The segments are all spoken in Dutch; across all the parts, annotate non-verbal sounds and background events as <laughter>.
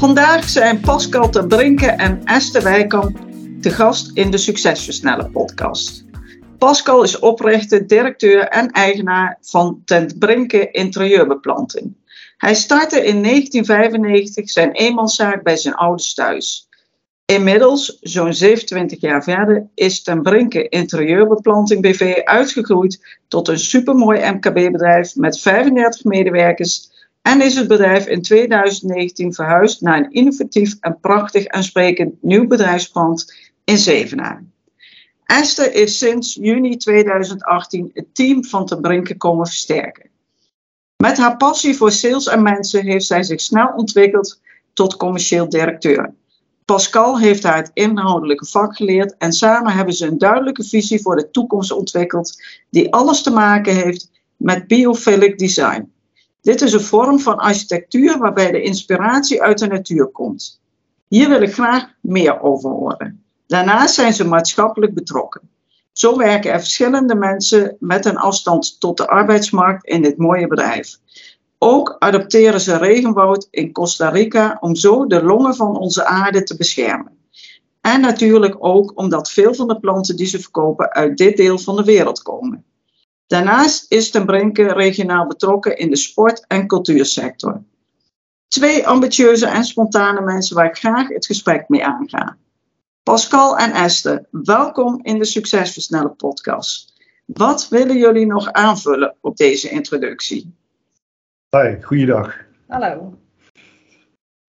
Vandaag zijn Pascal ten Brinke en Esther Wijkamp te gast in de Succesversneller podcast. Pascal is oprichter, directeur en eigenaar van Ten Brinke Interieurbeplanting. Hij startte in 1995 zijn eenmanszaak bij zijn ouders thuis. Inmiddels, zo'n 27 jaar verder, is Ten Brinke Interieurbeplanting BV uitgegroeid tot een supermooi MKB-bedrijf met 35 medewerkers en is het bedrijf in 2019 verhuisd naar een innovatief en prachtig aansprekend nieuw bedrijfspand in Zevenaar. Esther is sinds juni 2018 het team van Ten Brinke komen versterken. Met haar passie voor sales en mensen heeft zij zich snel ontwikkeld tot commercieel directeur. Pascal heeft haar het inhoudelijke vak geleerd en samen hebben ze een duidelijke visie voor de toekomst ontwikkeld die alles te maken heeft met biophilic design. Dit is een vorm van architectuur waarbij de inspiratie uit de natuur komt. Hier wil ik graag meer over horen. Daarnaast zijn ze maatschappelijk betrokken. Zo werken er verschillende mensen met een afstand tot de arbeidsmarkt in dit mooie bedrijf. Ook adopteren ze regenwoud in Costa Rica om zo de longen van onze aarde te beschermen. En natuurlijk ook omdat veel van de planten die ze verkopen uit dit deel van de wereld komen. Daarnaast is Ten Brinke regionaal betrokken in de sport- en cultuursector. Twee ambitieuze en spontane mensen waar ik graag het gesprek mee aanga. Pascal en Esther, welkom in de Succesversneller podcast. Wat willen jullie nog aanvullen op deze introductie? Hoi, goeiedag. Hallo.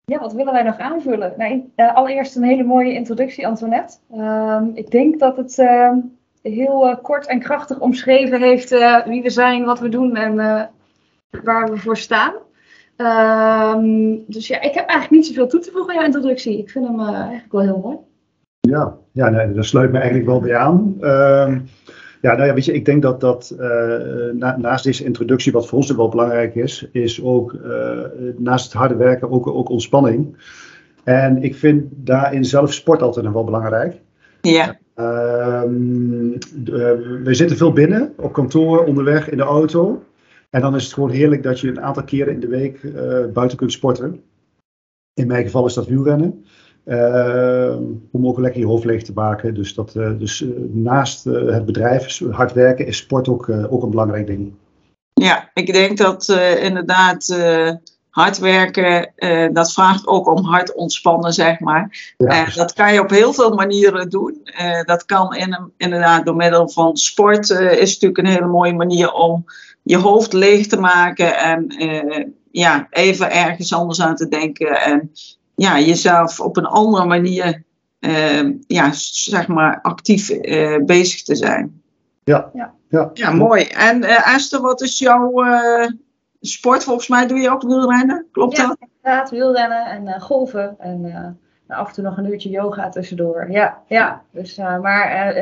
Ja, wat willen wij nog aanvullen? Nou, allereerst een hele mooie introductie, Antoinette. Uh, ik denk dat het uh, heel uh, kort en krachtig omschreven heeft uh, wie we zijn, wat we doen en uh, waar we voor staan. Ehm, dus ja, ik heb eigenlijk niet zoveel toe te voegen aan jouw introductie. Ik vind hem eigenlijk wel heel mooi. Ja, ja nee, daar sluit me eigenlijk wel bij aan. Ehm, ja, nou ja, weet je, ik denk dat, dat na, naast deze introductie, wat voor ons wel belangrijk is, is ook naast het harde werken ook, ook ontspanning. En ik vind daarin zelf sport altijd nog wel belangrijk. Ja. Um, we zitten veel binnen, op kantoor, onderweg, in de auto. En dan is het gewoon heerlijk dat je een aantal keren in de week uh, buiten kunt sporten. In mijn geval is dat wielrennen. Uh, om ook lekker je hoofd leeg te maken. Dus, dat, dus naast het bedrijf, hard werken, is sport ook, ook een belangrijk ding. Ja, ik denk dat inderdaad hard werken, uh, dat vraagt ook om hard ontspannen, zeg maar. Ja. Uh, dat kan je op heel veel manieren doen. Uh, dat kan in, inderdaad door middel van sport, is natuurlijk een hele mooie manier om je hoofd leeg te maken en ja, even ergens anders aan te denken en ja, jezelf op een andere manier ja, zeg maar actief bezig te zijn. Ja, ja. ja. ja mooi. En Esther, wat is jouw sport, volgens mij doe je ook wielrennen, klopt ja, dat? inderdaad, wielrennen en uh, golven en uh, af en toe nog een uurtje yoga tussendoor. Ja, ja. Dus, uh, maar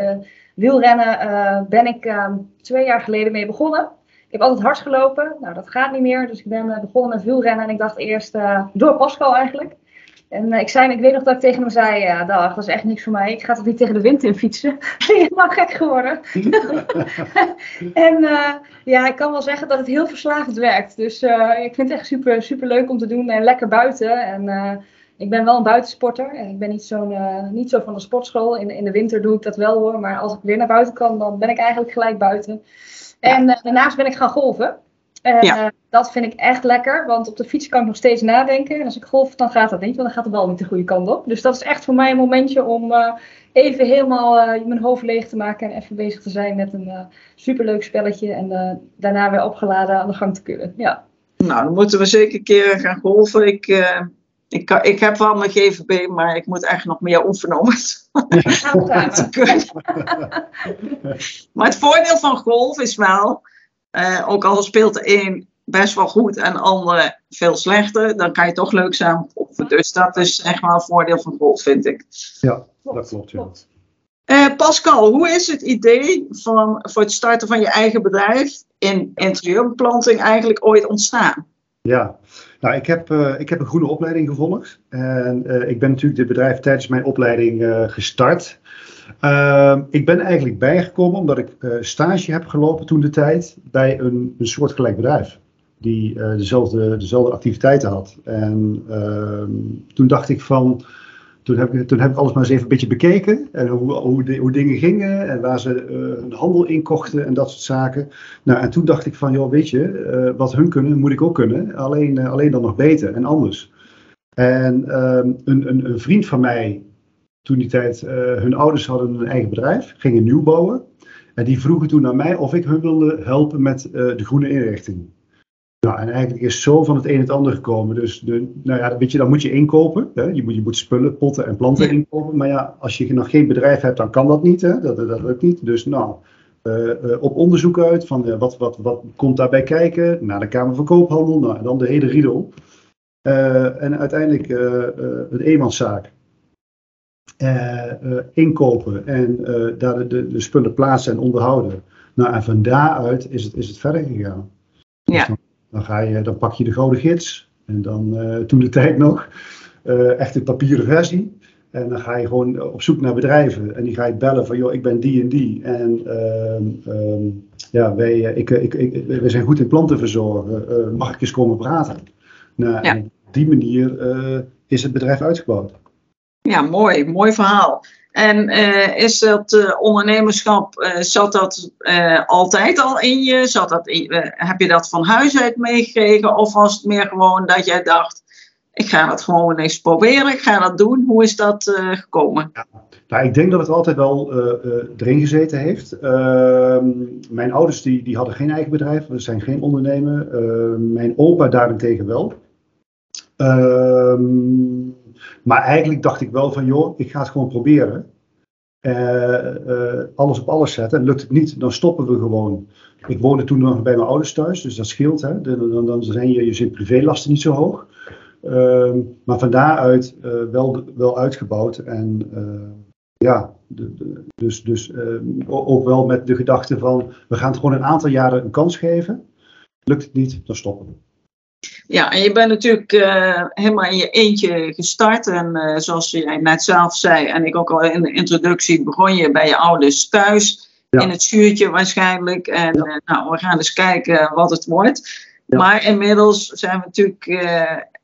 wielrennen ben ik ehm, twee jaar geleden mee begonnen. Ik heb altijd hard gelopen, nou dat gaat niet meer, dus ik ben begonnen met wielrennen en ik dacht eerst, door Pascal eigenlijk, en ik, zei, ik weet nog dat ik tegen hem zei, ja, dag, dat is echt niks voor mij. Ik ga toch niet tegen de wind in fietsen? <laughs> Helemaal gek geworden. <laughs> en uh, ja, ik kan wel zeggen dat het heel verslavend werkt. Dus uh, ik vind het echt super, super leuk om te doen en lekker buiten. En uh, ik ben wel een buitensporter. En ik ben niet, zo'n, niet zo van de sportschool. In, in de winter doe ik dat wel hoor. Maar als ik weer naar buiten kan, dan ben ik eigenlijk gelijk buiten. En daarnaast ben ik gaan golven. Uh, ja. Dat vind ik echt lekker, want op de fiets kan ik nog steeds nadenken. En als ik golf, dan gaat dat niet, want dan gaat de bal niet de goede kant op. Dus dat is echt voor mij een momentje om uh, even helemaal uh, mijn hoofd leeg te maken en even bezig te zijn met een superleuk spelletje. En daarna weer opgeladen aan de gang te kunnen. Ja. Nou, dan moeten we zeker een keer gaan golven. Ik, ik, kan, ik heb wel mijn GVB, maar ik moet echt nog meer oefenen om het te kunnen. <laughs> maar het voordeel van golf is wel uh, ook al speelt de een best wel goed en andere veel slechter, dan kan je toch leuk samenproeven. Dus dat is echt wel een voordeel van golf, vind ik. Ja, dat klopt. Ja. Uh, Pascal, hoe is het idee van, voor het starten van je eigen bedrijf in interieurbeplanting eigenlijk ooit ontstaan? Ja, nou, ik heb, uh, ik heb een groene opleiding gevolgd. En uh, ik ben natuurlijk dit bedrijf tijdens mijn opleiding uh, gestart. Ehm, ik ben eigenlijk bijgekomen omdat ik stage heb gelopen toen de tijd bij een, een soortgelijk bedrijf. Die dezelfde, dezelfde activiteiten had. En ehm, toen dacht ik van, toen heb, ik, toen heb ik alles maar eens even een beetje bekeken. En hoe, hoe, hoe dingen gingen en waar ze uh, hun handel inkochten en dat soort zaken. Nou, en toen dacht ik van, joh, weet je, wat hun kunnen, moet ik ook kunnen. Alleen, alleen dan nog beter en anders. En ehm, een, een, een, vriend van mij, toen die tijd, hun ouders hadden een eigen bedrijf, gingen nieuw bouwen. En die vroegen toen naar mij of ik hun wilde helpen met de groene inrichting. Nou, en eigenlijk is zo van het een het ander gekomen. Dus de, nou ja, weet je, dan moet je inkopen. Hè? Je, moet, je moet spullen, potten en planten ja. inkopen. Maar ja, als je nog geen bedrijf hebt, dan kan dat niet. Hè? Dat, dat lukt niet. Dus nou, uh, uh, op onderzoek uit van uh, wat, wat, wat komt daarbij kijken. Naar de Kamer van Koophandel. Nou, en dan de hele riedel. en uiteindelijk een eenmanszaak. Inkopen en daar de, de, de, spullen plaatsen en onderhouden. Nou, en van daaruit is het, is het verder gegaan. Ja. Dus dan, ga je, dan pak je de gouden gids. En dan toen de tijd nog. Echt een papieren versie. En dan ga je gewoon op zoek naar bedrijven. En die ga je bellen van, joh, ik ben die en die. En uh, um, ja, wij, ik, ik, ik, wij zijn goed in planten verzorgen. Uh, mag ik eens komen praten? Nou, ja. op die manier is het bedrijf uitgebouwd. Ja, mooi. Mooi verhaal. En uh, is dat uh, ondernemerschap, uh, zat dat altijd al in je? Zat dat heb je dat van huis uit meegekregen? Of was het meer gewoon dat jij dacht, ik ga dat gewoon eens proberen, ik ga dat doen. Hoe is dat gekomen? Ja. Nou, ik denk dat het altijd wel erin gezeten heeft. Ehm, mijn ouders die, die hadden geen eigen bedrijf, we zijn geen ondernemer. Ehm, mijn opa daarentegen wel. Ehm maar eigenlijk dacht ik wel van, joh, ik ga het gewoon proberen. Uh, uh, alles op alles zetten. En lukt het niet, dan stoppen we gewoon. Ik woonde toen nog bij mijn ouders thuis, dus dat scheelt. Hè. Dan, dan zijn je, je privélasten niet zo hoog. Uh, maar van daaruit uh, wel, wel uitgebouwd. En ja, de, de, dus, dus ook wel met de gedachte van, we gaan het gewoon een aantal jaren een kans geven. Lukt het niet, dan stoppen we. Ja, en je bent natuurlijk uh, helemaal in je eentje gestart. En uh, zoals jij net zelf zei, en ik ook al in de introductie, begon je bij je ouders thuis. Ja. In het schuurtje waarschijnlijk. En ja. uh, nou, we gaan eens kijken wat het wordt. Ja. Maar inmiddels zijn we natuurlijk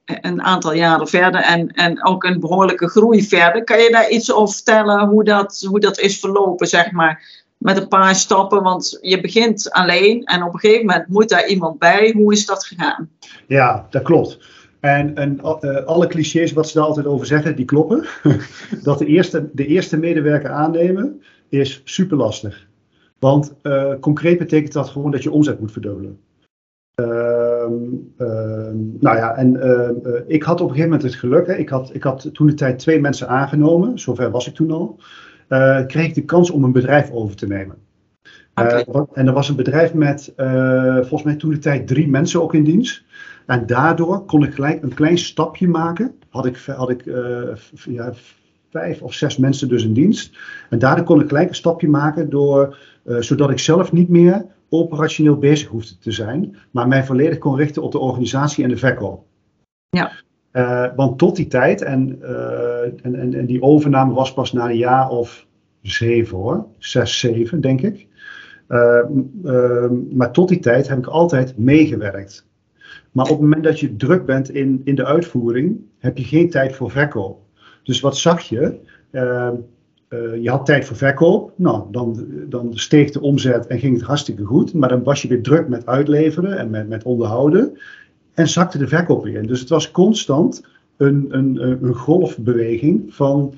een aantal jaren verder en, en ook een behoorlijke groei verder. Kan je daar iets over vertellen hoe dat, hoe dat is verlopen, zeg maar? Met een paar stappen, want je begint alleen en op een gegeven moment moet daar iemand bij. Hoe is dat gegaan? Ja, dat klopt. En, en uh, alle clichés wat ze daar altijd over zeggen, die kloppen. <laughs> dat de eerste, de eerste medewerker aannemen is super lastig. Want uh, concreet betekent dat gewoon dat je omzet moet verdubbelen. Uh, nou ja, en uh, ik had op een gegeven moment het geluk. Hè, ik, had, ik had toen de tijd twee mensen aangenomen, zover was ik toen al uh, kreeg ik de kans om een bedrijf over te nemen. Okay. Uh, en er was een bedrijf met, uh, volgens mij toen de tijd, drie mensen ook in dienst. En daardoor kon ik gelijk een klein stapje maken. Had ik, had ik ja, vijf of zes mensen dus in dienst. En daardoor kon ik gelijk een stapje maken, door, zodat ik zelf niet meer operationeel bezig hoefde te zijn. Maar mij volledig kon richten op de organisatie en de verkoop. Ja. Uh, want tot die tijd, en, uh, en, en, en, die overname was pas na een jaar of zeven hoor, zes, zeven denk ik. Uh, maar tot die tijd heb ik altijd meegewerkt. Maar op het moment dat je druk bent in, in de uitvoering, heb je geen tijd voor verkoop. Dus wat zag je? je had tijd voor verkoop, nou, dan, dan steeg de omzet en ging het hartstikke goed. Maar dan was je weer druk met uitleveren en met, met onderhouden. En zakte de verkoop weer in. Dus het was constant een, een, een golfbeweging van,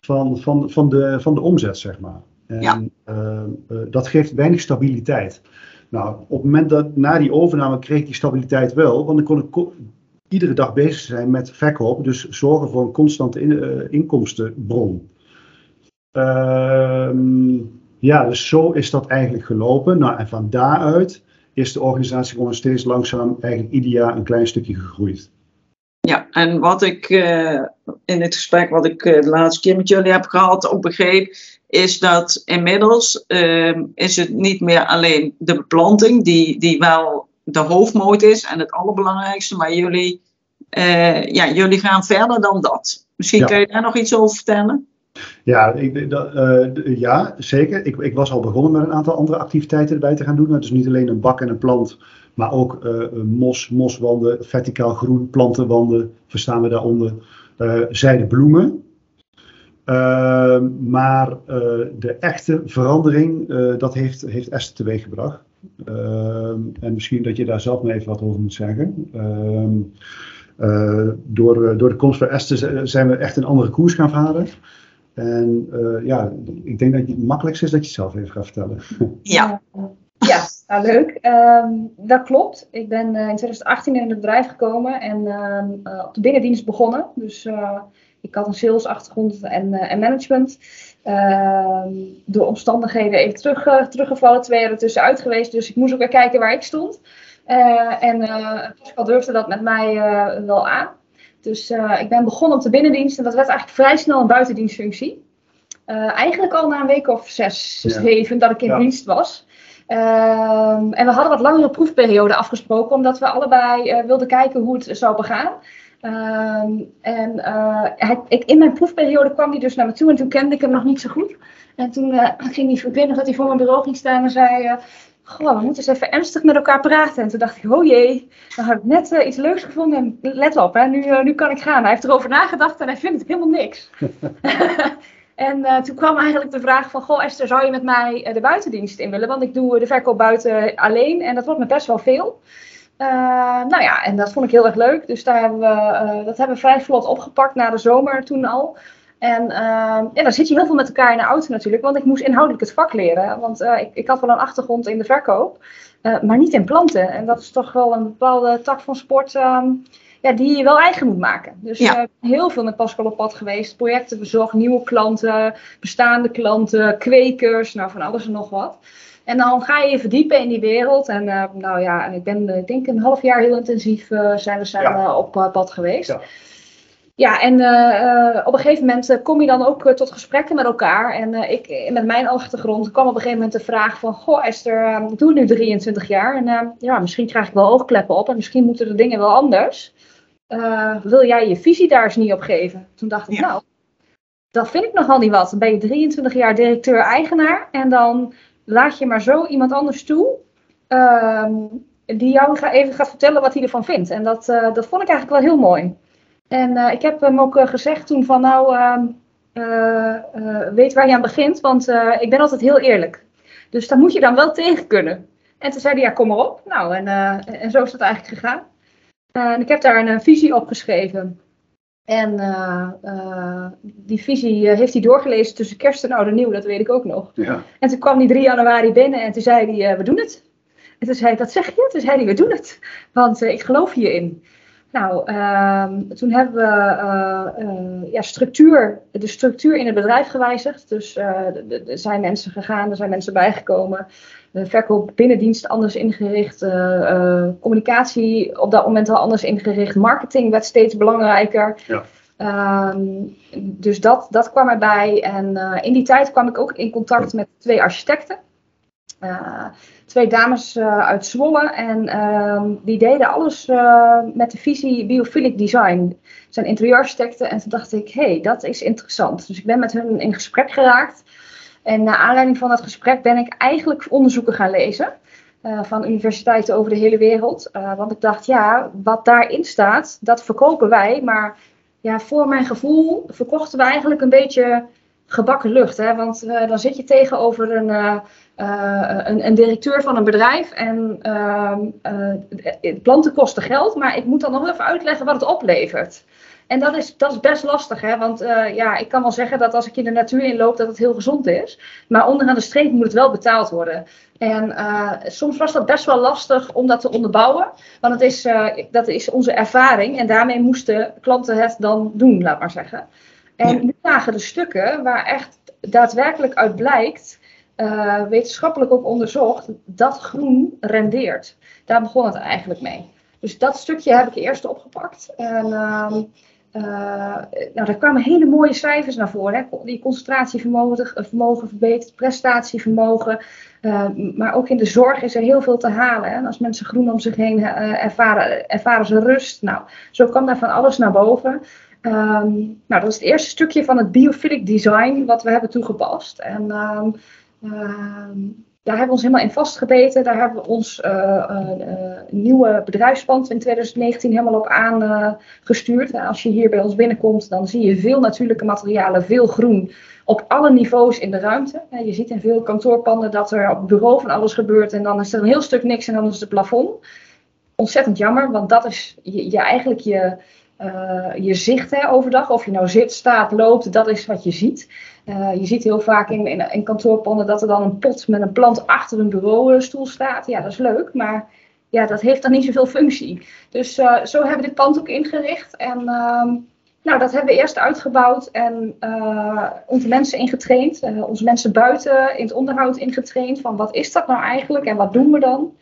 van, van, van, de, van de omzet, zeg maar. En ja. uh, uh, dat geeft weinig stabiliteit. Nou, op het moment dat na die overname kreeg ik die stabiliteit wel, want dan kon ik iedere dag bezig zijn met verkoop, dus zorgen voor een constante in, uh, inkomstenbron. ja, dus zo is dat eigenlijk gelopen. Nou, en van daaruit is de organisatie gewoon steeds langzaam, eigenlijk ieder jaar een klein stukje gegroeid. Ja, en wat ik uh, in het gesprek wat ik uh, de laatste keer met jullie heb gehad ook begreep, is dat inmiddels uh, is het niet meer alleen de beplanting die, die wel de hoofdmoot is en het allerbelangrijkste, maar jullie, ja, jullie gaan verder dan dat. Misschien ja. kun je daar nog iets over vertellen? Ja, ik, dat, uh, ja zeker. Ik, ik, was al begonnen met een aantal andere activiteiten erbij te gaan doen. Dus niet alleen een bak en een plant, maar ook uh, mos, moswanden, verticaal groen, plantenwanden, verstaan we daaronder. Uh, zijde bloemen. Ehm, maar de echte verandering, dat heeft, heeft Esther teweeggebracht. Ehm, en misschien dat je daar zelf nog even wat over moet zeggen. Ehm, door, door de komst van Esther zijn we echt een andere koers gaan varen. En uh, ja, ik denk dat het makkelijkste is dat je het zelf even gaat vertellen. <laughs> Ja. Ja, nou, leuk. Um, dat klopt. Ik ben uh, in 2018 in het bedrijf gekomen en uh, op de binnendienst begonnen. Dus ik had een salesachtergrond en, en management. Ehm, door omstandigheden even terug, teruggevallen, twee jaar ertussen uit geweest. Dus ik moest ook weer kijken waar ik stond. en Pascal durfde dat met mij wel aan. Dus uh, ik ben begonnen op de binnendienst en dat werd eigenlijk vrij snel een buitendienstfunctie. Uh, eigenlijk al na een week of zes, zeven dat ik in ja. dienst was. Um, en we hadden wat langere proefperiode afgesproken, omdat we allebei uh, wilden kijken hoe het zou begaan. Um, en hij, ik, in mijn proefperiode kwam hij dus naar me toe en toen kende ik hem nog niet zo goed. En toen ging hij verbinden dat hij voor mijn bureau ging staan en zei: Goh, we moeten eens even ernstig met elkaar praten. En toen dacht ik, oh jee, dan heb ik net uh, iets leuks gevonden. En let op, hè, nu, uh, nu kan ik gaan. Hij heeft erover nagedacht en hij vindt het helemaal niks. <laughs> en uh, toen kwam eigenlijk de vraag van, goh Esther, zou je met mij de buitendienst in willen? Want ik doe de verkoop buiten alleen en dat wordt me best wel veel. nou ja, en dat vond ik heel erg leuk. Dus daar hebben we, dat hebben we vrij vlot opgepakt na de zomer toen al. En uh, ja, dan zit je heel veel met elkaar in de auto natuurlijk, want ik moest inhoudelijk het vak leren. Want uh, ik, ik, had wel een achtergrond in de verkoop, uh, maar niet in planten. En dat is toch wel een bepaalde tak van sport ehm, ja, die je wel eigen moet maken. Dus ja. heel veel met Pascal op pad geweest, projecten bezocht, nieuwe klanten, bestaande klanten, kwekers, nou van alles en nog wat. En dan ga je je verdiepen in die wereld. En nou ja, ik ben ik denk een half jaar heel intensief zijn we samen ja. op pad geweest. Ja. Ja, en uh, op een gegeven moment uh, kom je dan ook tot gesprekken met elkaar. En ik, met mijn achtergrond kwam op een gegeven moment de vraag van... Goh Esther, ik doe nu 23 jaar en ja, misschien krijg ik wel oogkleppen op... en misschien moeten de dingen wel anders. wil jij je visie daar eens niet op geven? Toen dacht ik, ja. nou, dat vind ik nogal niet wat. Dan ben je 23 jaar directeur-eigenaar... en dan laat je maar zo iemand anders toe... Ehm, die jou even gaat vertellen wat hij ervan vindt. En dat, dat vond ik eigenlijk wel heel mooi. En uh, ik heb hem ook uh, gezegd toen van nou, uh, weet waar je aan begint, want ik ben altijd heel eerlijk. Dus daar moet je dan wel tegen kunnen. En toen zei hij, ja, kom maar op. Nou, en, en zo is dat eigenlijk gegaan. en ik heb daar een visie op geschreven. En die visie heeft hij doorgelezen tussen kerst en oude nieuw, dat weet ik ook nog. Ja. En toen kwam hij 3 januari binnen en toen zei hij, we doen het. En toen zei ik, wat zeg je? Toen zei hij, we doen het. Want ik geloof hierin. Nou, uh, toen hebben we uh, uh, ja, structuur, de structuur in het bedrijf gewijzigd. Dus er zijn mensen gegaan, er zijn mensen bijgekomen. De verkoop binnendienst anders ingericht. communicatie op dat moment al anders ingericht. Marketing werd steeds belangrijker. Ja. Um, dus dat, dat kwam erbij. En in die tijd kwam ik ook in contact met twee architecten. Twee dames uh, uit Zwolle en uh, die deden alles uh, met de visie biophilic design. Ze zijn interieurarchitecten en toen dacht ik, hé, hey, dat is interessant. Dus ik ben met hun in gesprek geraakt. En naar aanleiding van dat gesprek ben ik eigenlijk onderzoeken gaan lezen. van universiteiten over de hele wereld. want ik dacht, ja, wat daarin staat, dat verkopen wij. Maar ja, voor mijn gevoel verkochten we eigenlijk een beetje gebakken lucht. Hè? Want dan zit je tegenover een, uh, uh, een, een, directeur van een bedrijf en ehm, planten kosten geld, maar ik moet dan nog even uitleggen wat het oplevert. En dat is, dat is best lastig, hè? want ja, ik kan wel zeggen dat als ik in de natuur inloop dat het heel gezond is, maar onderaan de streep moet het wel betaald worden. En soms was dat best wel lastig om dat te onderbouwen, want het is, dat is onze ervaring en daarmee moesten klanten het dan doen, laat maar zeggen. En nu lagen de stukken waar echt daadwerkelijk uit blijkt wetenschappelijk ook onderzocht dat groen rendeert. Daar begon het eigenlijk mee. Dus dat stukje heb ik eerst opgepakt. En ehm, uh, nou, daar kwamen hele mooie cijfers naar voren. Hè? Die concentratievermogen vermogen verbeterd, prestatievermogen. Maar ook in de zorg is er heel veel te halen. Hè? Als mensen groen om zich heen ervaren, ervaren ze rust. Nou, zo kwam daar van alles naar boven. Um, nou, dat is het eerste stukje van het biophilic design wat we hebben toegepast. En um, daar hebben we ons helemaal in vastgebeten. Daar hebben we ons uh, nieuwe bedrijfspand in 2019 helemaal op aangestuurd. Uh, als je hier bij ons binnenkomt, dan zie je veel natuurlijke materialen, veel groen. Op alle niveaus in de ruimte. je ziet in veel kantoorpanden dat er op het bureau van alles gebeurt. En dan is er een heel stuk niks en dan is het plafond. Ontzettend jammer, want dat is je, je eigenlijk je, je zicht hè, overdag. Of je nou zit, staat, loopt, dat is wat je ziet. Uh, je ziet heel vaak in, in, kantoorpanden dat er dan een pot met een plant achter een bureaustoel staat. Ja, dat is leuk, maar ja, dat heeft dan niet zoveel functie. Dus uh, zo hebben we dit pand ook ingericht. En uh, nou, dat hebben we eerst uitgebouwd en onze mensen ingetraind. onze mensen buiten in het onderhoud ingetraind. Van wat is dat nou eigenlijk en wat doen we dan?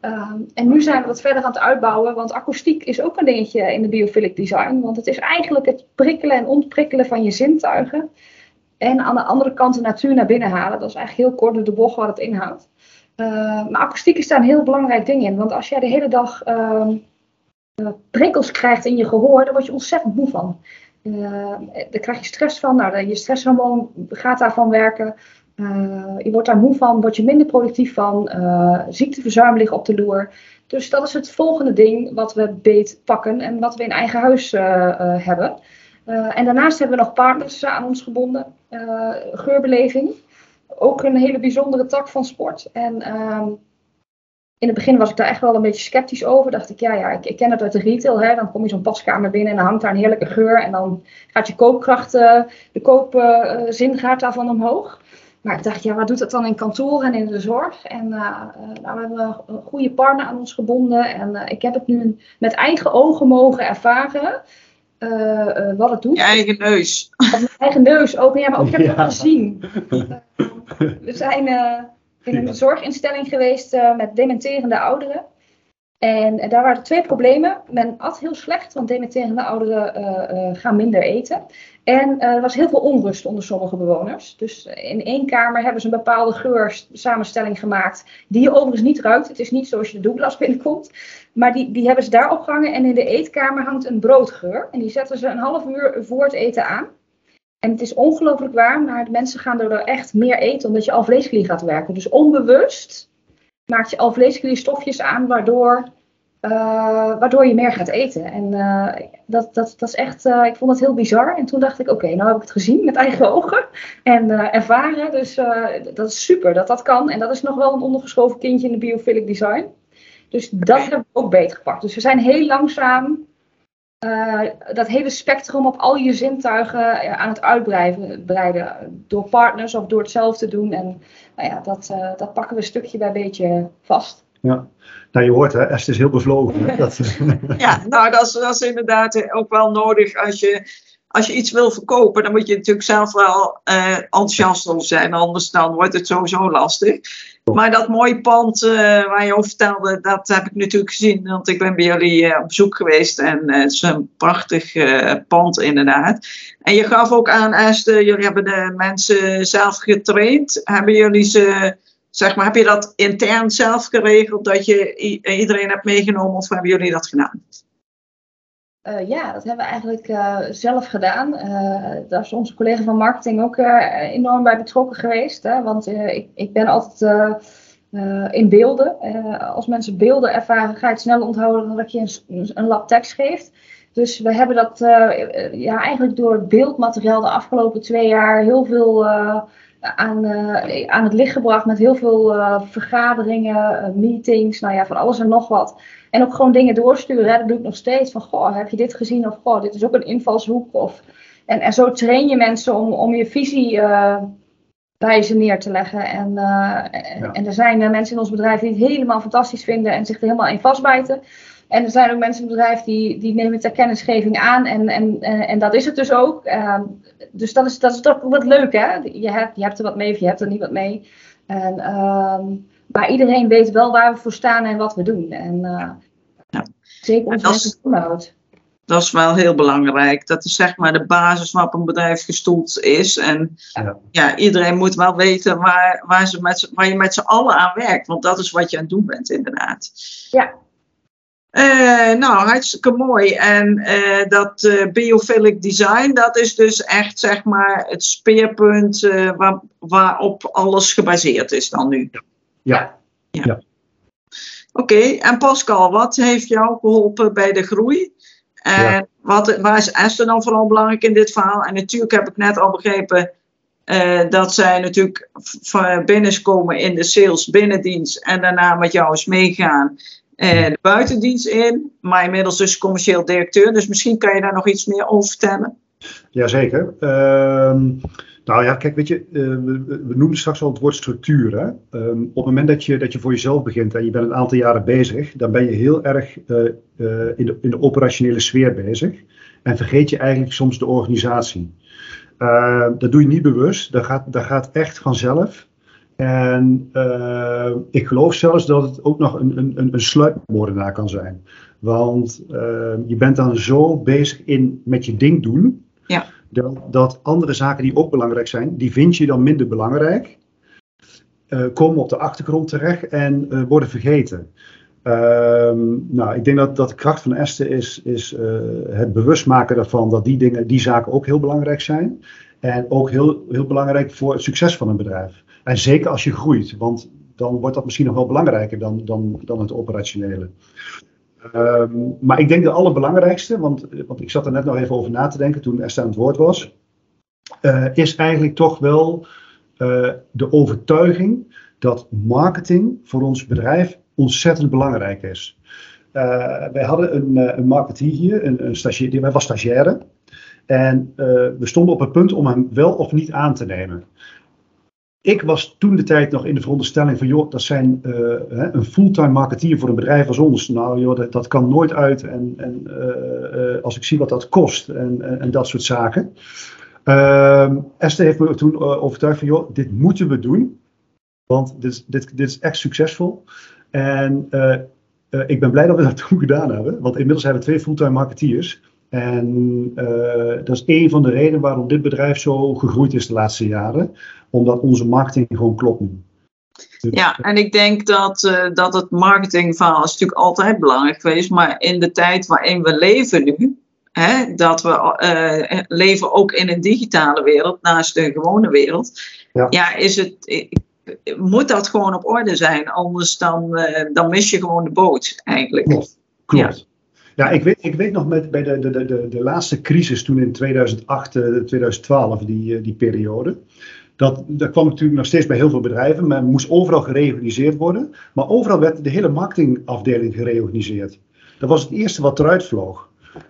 Ehm, en nu zijn we wat verder aan het uitbouwen, want akoestiek is ook een dingetje in de biophilic design. Want het is eigenlijk het prikkelen en ontprikkelen van je zintuigen. En aan de andere kant de natuur naar binnen halen. Dat is eigenlijk heel kort de bocht wat het inhoudt. Uh, maar akoestiek is daar een heel belangrijk ding in. Want als jij de hele dag uh, prikkels krijgt in je gehoor, dan word je ontzettend moe van. Uh, daar krijg je stress van. Nou, je stresshormoon gaat daarvan werken. Je wordt daar moe van, word je minder productief van. ziekteverzuim ligt op de loer. Dus dat is het volgende ding wat we beet pakken en wat we in eigen huis hebben. Uh, en daarnaast hebben we nog partners aan ons gebonden. Uh, geurbeleving. Ook een hele bijzondere tak van sport. En um, in het begin was ik daar echt wel een beetje sceptisch over. Dacht ik, ja, ja ik, ken het uit de retail. Hè. Dan kom je zo'n paskamer binnen en dan hangt daar een heerlijke geur. En dan gaat je koopkracht, uh, de koopzin gaat daarvan omhoog. Maar ik dacht, ja, wat doet dat dan in kantoor en in de zorg? En nou, we hebben een goede partner aan ons gebonden. En ik heb het nu met eigen ogen mogen ervaren. Uh, wat het doet. Je eigen neus. Of mijn eigen neus ook. Ja, maar ook <laughs> heb ik ja. gezien. <laughs> we zijn uh, in een zorginstelling geweest met dementerende ouderen. En, daar waren twee problemen. Men at heel slecht, want dementerende ouderen gaan minder eten. En er was heel veel onrust onder sommige bewoners. Dus in één kamer hebben ze een bepaalde geursamenstelling gemaakt. Die je overigens niet ruikt. Het is niet zoals je de Douglas <laughs> binnenkomt. Maar die, die hebben ze daar opgehangen. En in de eetkamer hangt een broodgeur. En die zetten ze een half uur voor het eten aan. En het is ongelooflijk warm, maar mensen gaan er echt meer eten omdat je alvleesklier gaat werken. Dus onbewust maakt je alvleesklier stofjes aan waardoor, uh, waardoor je meer gaat eten. En uh, dat, dat, dat is echt, uh, ik vond dat heel bizar. En toen dacht ik, oké, okay, nou heb ik het gezien met eigen ogen en ervaren. Dus dat is super dat dat kan. En dat is nog wel een ondergeschoven kindje in de biophilic design. Dus dat hebben we ook beter gepakt. Dus we zijn heel langzaam uh, dat hele spectrum op al je zintuigen uh, aan het uitbreiden. Door partners of door het zelf te doen. En nou ja, dat, uh, dat pakken we stukje bij beetje vast. Ja, nou je hoort hè, Esther is heel bevlogen. Dat... <laughs> <laughs> ja, nou dat is, dat is inderdaad ook wel nodig als je als je iets wil verkopen, dan moet je natuurlijk zelf wel uh, enthousiast zijn. Anders dan wordt het sowieso lastig. Maar dat mooie pand uh, waar je over vertelde, dat heb ik natuurlijk gezien. Want ik ben bij jullie uh, op bezoek geweest. En het is een prachtig pand inderdaad. En je gaf ook aan, Esther, jullie hebben de mensen zelf getraind. Hebben jullie ze, zeg maar, heb je dat intern zelf geregeld? Dat je iedereen hebt meegenomen of hebben jullie dat gedaan? Uh, ja, dat hebben we eigenlijk uh, zelf gedaan. Uh, daar is onze collega van marketing ook enorm bij betrokken geweest. Hè? Want ik, ik ben altijd in beelden. als mensen beelden ervaren, ga je het sneller onthouden dan dat je een, een lab tekst geeft. Dus we hebben dat ja, eigenlijk door beeldmateriaal de afgelopen twee jaar heel veel aan, aan het licht gebracht. Met heel veel vergaderingen, meetings, nou ja, van alles en nog wat. En ook gewoon dingen doorsturen. Hè? Dat doe ik nog steeds. Van, goh, heb je dit gezien? Of, goh, dit is ook een invalshoek. Of, en, en zo train je mensen om, om je visie bij ze neer te leggen. En, uh, en er zijn uh, mensen in ons bedrijf die het helemaal fantastisch vinden en zich er helemaal in vastbijten. En er zijn ook mensen in het bedrijf die, die nemen ter kennisgeving aan. En, en, en, en dat is het dus ook. Ehm, dus dat is, dat is toch wat leuk, hè? Je hebt, je hebt er wat mee of je hebt er niet wat mee. En, ehm, maar iedereen weet wel waar we voor staan en wat we doen. En uh, ja. zeker ons mensen onderhoud. Dat is wel heel belangrijk. Dat is zeg maar de basis waarop een bedrijf gestoeld is. En ja, ja iedereen moet wel weten waar, waar, ze met, waar je met z'n allen aan werkt. Want dat is wat je aan het doen bent, inderdaad. Ja. Uh, nou, hartstikke mooi. En uh, dat uh, biophilic design, dat is dus echt zeg maar het speerpunt waar, waarop alles gebaseerd is dan nu. Ja. ja. ja. Oké, okay. en Pascal, wat heeft jou geholpen bij de groei? En wat, waar is Esther dan vooral belangrijk in dit verhaal? En natuurlijk heb ik net al begrepen dat zij natuurlijk binnenkomen in de sales binnendienst en daarna met jou eens meegaan uh, de buitendienst in, maar inmiddels dus commercieel directeur. Dus misschien kan je daar nog iets meer over vertellen. Jazeker. Uh, nou ja, kijk, weet je, uh, we, noemden straks al het woord structuur. Um, op het moment dat je, dat je voor jezelf begint en je bent een aantal jaren bezig, dan ben je heel erg uh, in, de, in de operationele sfeer bezig. En vergeet je eigenlijk soms de organisatie. dat doe je niet bewust, dat gaat, dat gaat echt vanzelf. En uh, ik geloof zelfs dat het ook nog een, een, een sluipmoordenaar kan zijn. Want uh, je bent dan zo bezig in met je ding doen. Ja. Dat, dat, andere zaken die ook belangrijk zijn, die vind je dan minder belangrijk. Uh, komen op de achtergrond terecht en worden vergeten. Ehm, nou, ik denk dat, dat de kracht van Esther is, is het bewust maken daarvan dat die, dingen, die zaken ook heel belangrijk zijn. En ook heel, heel belangrijk voor het succes van een bedrijf. En zeker als je groeit, want dan wordt dat misschien nog wel belangrijker dan, dan, dan het operationele. Um, maar ik denk de allerbelangrijkste, want, want ik zat er net nog even over na te denken toen Esther aan het woord was, uh, is eigenlijk toch wel uh, de overtuiging dat marketing voor ons bedrijf ontzettend belangrijk is. Uh, wij hadden een, een marketeer hier, een, een stagiair, hij was stagiaire. En we stonden op het punt om hem wel of niet aan te nemen ik was toen de tijd nog in de veronderstelling van, joh, dat zijn uh, een fulltime marketeer voor een bedrijf als ons. Nou, joh, dat, dat kan nooit uit. En, en uh, als ik zie wat dat kost en, en, dat soort zaken. Uh, Esther heeft me toen overtuigd van, joh, dit moeten we doen. Want dit, dit, dit is echt succesvol. En ik ben blij dat we dat toen gedaan hebben. Want inmiddels hebben we twee fulltime marketeers. En uh, dat is een van de redenen waarom dit bedrijf zo gegroeid is de laatste jaren. Omdat onze marketing gewoon klopt nu. Dus, ja, en ik denk dat, uh, dat het marketingverhaal is natuurlijk altijd belangrijk geweest. Maar in de tijd waarin we leven nu, hè, dat we uh, leven ook in een digitale wereld naast de gewone wereld. Ja, ja is het, moet dat gewoon op orde zijn. Anders dan, dan mis je gewoon de boot eigenlijk. Klopt. Klopt. Ja. Ja, ik weet, ik weet nog met, bij de, de, de, de laatste crisis toen in 2008, 2012, eh, die, eh, die periode. Dat, dat kwam natuurlijk nog steeds bij heel veel bedrijven. Men moest overal gereorganiseerd worden. Maar overal werd de hele marketingafdeling gereorganiseerd. Dat was het eerste wat eruit vloog.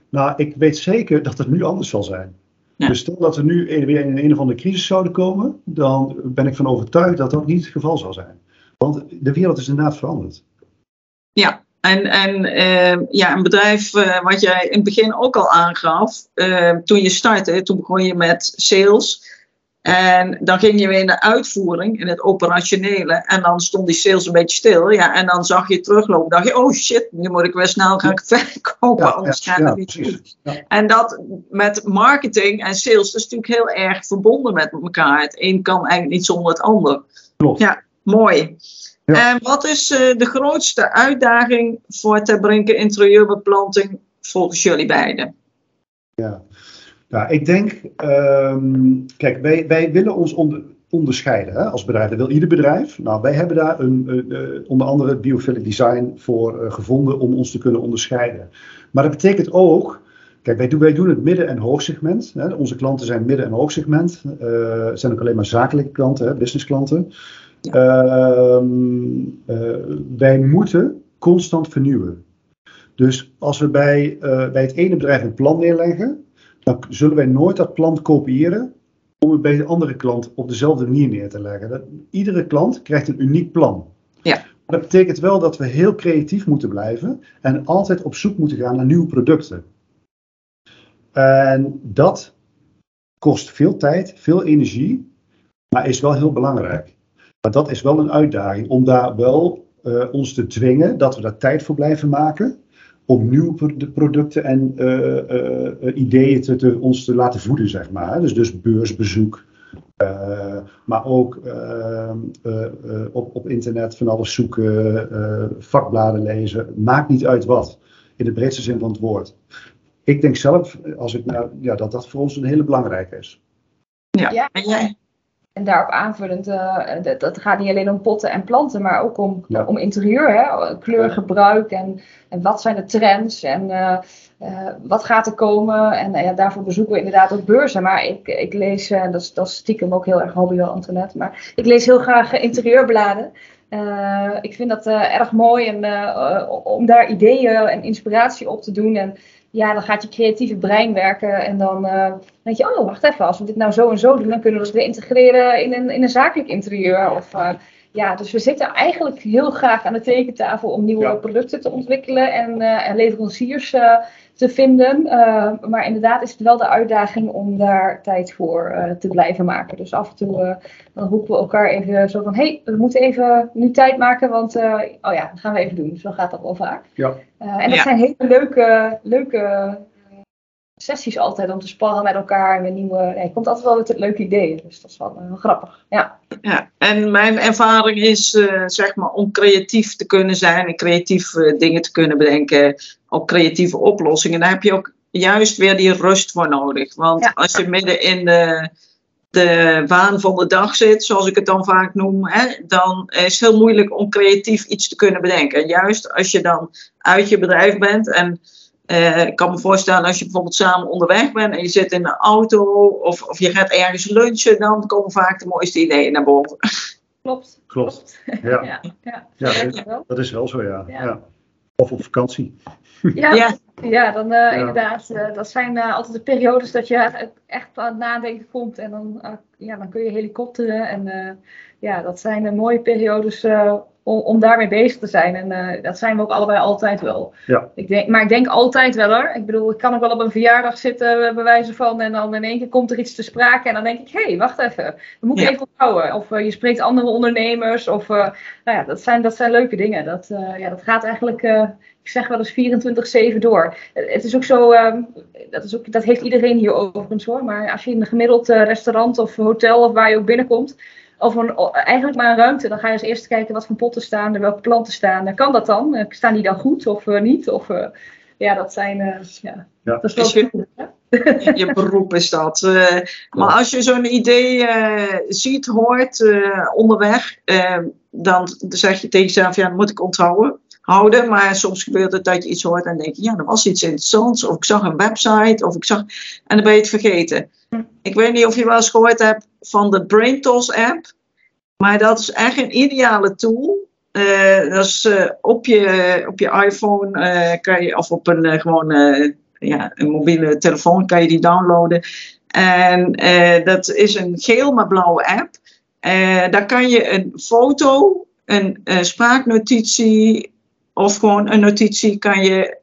Nou, ik weet zeker dat het nu anders zal zijn. Dus stel dat we nu weer in een of andere crisis zouden komen, dan ben ik van overtuigd dat dat niet het geval zal zijn. Want de wereld is inderdaad veranderd. Ja, en, en uh, ja, een bedrijf uh, wat jij in het begin ook al aangaf, uh, toen je startte, toen begon je met sales. En dan ging je weer in de uitvoering, in het operationele. En dan stond die sales een beetje stil. Ja, en dan zag je teruglopen. dacht je, oh shit, nu moet ik weer snel gaan <laughs> verkopen, ja, anders gaat ja, het niet goed. En dat met marketing en sales, dat is natuurlijk heel erg verbonden met elkaar. Het een kan eigenlijk niet zonder het ander. Klopt. Ja, mooi. En wat is uh, de grootste uitdaging voor Ter Brinke interieurbeplanting volgens jullie beiden? Ja, nou, ik denk, um, kijk, wij, wij willen ons onder, onderscheiden hè, als bedrijf. Dat wil ieder bedrijf. Nou, wij hebben daar een, uh, onder andere biophilic design voor uh, gevonden om ons te kunnen onderscheiden. Maar dat betekent ook Kijk, wij doen, wij doen het midden- en hoogsegment. Hè. Onze klanten zijn midden- en hoogsegment. Het zijn ook alleen maar zakelijke klanten, hè, businessklanten. Ehm, uh, wij moeten constant vernieuwen. Dus als we bij, uh, bij het ene bedrijf een plan neerleggen, dan zullen wij nooit dat plan kopiëren om het bij de andere klant op dezelfde manier neer te leggen. Dat, iedere klant krijgt een uniek plan. Ja. Dat betekent wel dat we heel creatief moeten blijven en altijd op zoek moeten gaan naar nieuwe producten. En dat kost veel tijd, veel energie, maar is wel heel belangrijk. Maar dat is wel een uitdaging om daar wel uh, ons te dwingen dat we daar tijd voor blijven maken. Om nieuwe producten en uh, uh, ideeën te, te, ons te laten voeden, zeg maar. Dus, dus beursbezoek, maar ook op, op internet van alles zoeken, vakbladen lezen. Maakt niet uit wat, in de breedste zin van het woord. Ik denk zelf, als ik nou, ja, dat dat voor ons een hele belangrijke is. Ja, ja. En daarop aanvullend, uh, dat, dat, gaat niet alleen om potten en planten, maar ook om, om interieur, hè? kleurgebruik en, en wat zijn de trends en uh, uh, wat gaat er komen. En ja, daarvoor bezoeken we inderdaad ook beurzen. Maar ik, ik lees, en dat, is, dat is stiekem ook heel erg hobby wel, Antoinette, maar ik lees heel graag interieurbladen. ik vind dat erg mooi en, om daar ideeën en inspiratie op te doen. En ja, dan gaat je creatieve brein werken en dan uh, denk je, oh, wacht even, als we dit nou zo en zo doen, dan kunnen we dat weer integreren in een, in een zakelijk interieur. Of, uh, ja, dus we zitten eigenlijk heel graag aan de tekentafel om nieuwe producten te ontwikkelen en, uh, en leveranciers te vinden. maar inderdaad is het wel de uitdaging om daar tijd voor te blijven maken. Dus af en toe dan roepen we elkaar even zo van, hé, hey, we moeten even nu tijd maken, want oh ja, dat gaan we even doen. Zo gaat dat wel vaak. Ja. Uh, en dat zijn hele leuke, leuke eh, sessies altijd om te sparren met elkaar. En met nieuwe, nee, je komt altijd wel met leuke ideeën. Dus dat is wel, uh, grappig. Ja. ja, en mijn ervaring is uh, zeg maar om creatief te kunnen zijn en creatief dingen te kunnen bedenken. Ook creatieve oplossingen. Daar heb je ook juist weer die rust voor nodig. Want als je midden in de de waan van de dag zit, zoals ik het dan vaak noem, hè, dan is het heel moeilijk om creatief iets te kunnen bedenken. juist als je dan uit je bedrijf bent en uh, ik kan me voorstellen als je bijvoorbeeld samen onderweg bent en je zit in de auto of, of je gaat ergens lunchen, dan komen vaak de mooiste ideeën naar boven. Klopt. Klopt. <laughs> Ja. ja. ja. ja. dat is wel zo, ja. ja. Of op vakantie. <laughs> Ja, ja. ja dan uh, inderdaad. Uh, dat zijn uh, altijd de periodes dat je echt aan het nadenken komt. En dan, ja, dan kun je helikopteren. En ja, dat zijn mooie periodes om, om daarmee bezig te zijn. En uh, dat zijn we ook allebei altijd wel. Ja. Ik denk, maar ik denk altijd wel hoor. Ik bedoel, ik kan ook wel op een verjaardag zitten, eh, bij wijze van. En dan in één keer komt er iets te sprake. En dan denk ik, hé, hey, wacht even. Dat moet ik even onthouden. Of uh, je spreekt andere ondernemers. Of, uh, nou ja, dat zijn, dat zijn leuke dingen. Dat, ja, dat gaat eigenlijk, ik zeg wel eens 24-7 door. Het is ook zo, ehm, dat, is ook, dat heeft iedereen hier overigens hoor. Maar als je in een gemiddeld restaurant of hotel of waar je ook binnenkomt of een, eigenlijk maar een ruimte. Dan ga je eens eerst kijken wat voor potten staan er, welke planten staan er. Kan dat dan? Eh, staan die dan goed of uh, niet? Of, uh, ja, dat zijn. Uh, ja, ja. Dat is wel je, je beroep is dat. maar als je zo'n idee ziet, hoort onderweg, dan zeg je tegen jezelf: ja, dat moet ik onthouden. Houden, maar soms gebeurt het dat je iets hoort en denk je, ja, er was iets interessants, of ik zag een website, of ik zag, en dan ben je het vergeten. Hm. Ik weet niet of je wel eens gehoord hebt van de BrainToss app. Maar dat is echt een ideale tool. Uh, dat is uh, op, je, op je iPhone uh, kan je, of op een gewoon ja, een mobiele telefoon kan je die downloaden. En dat is een geel maar blauwe app. daar kan je een foto, een spraaknotitie of gewoon een notitie kan je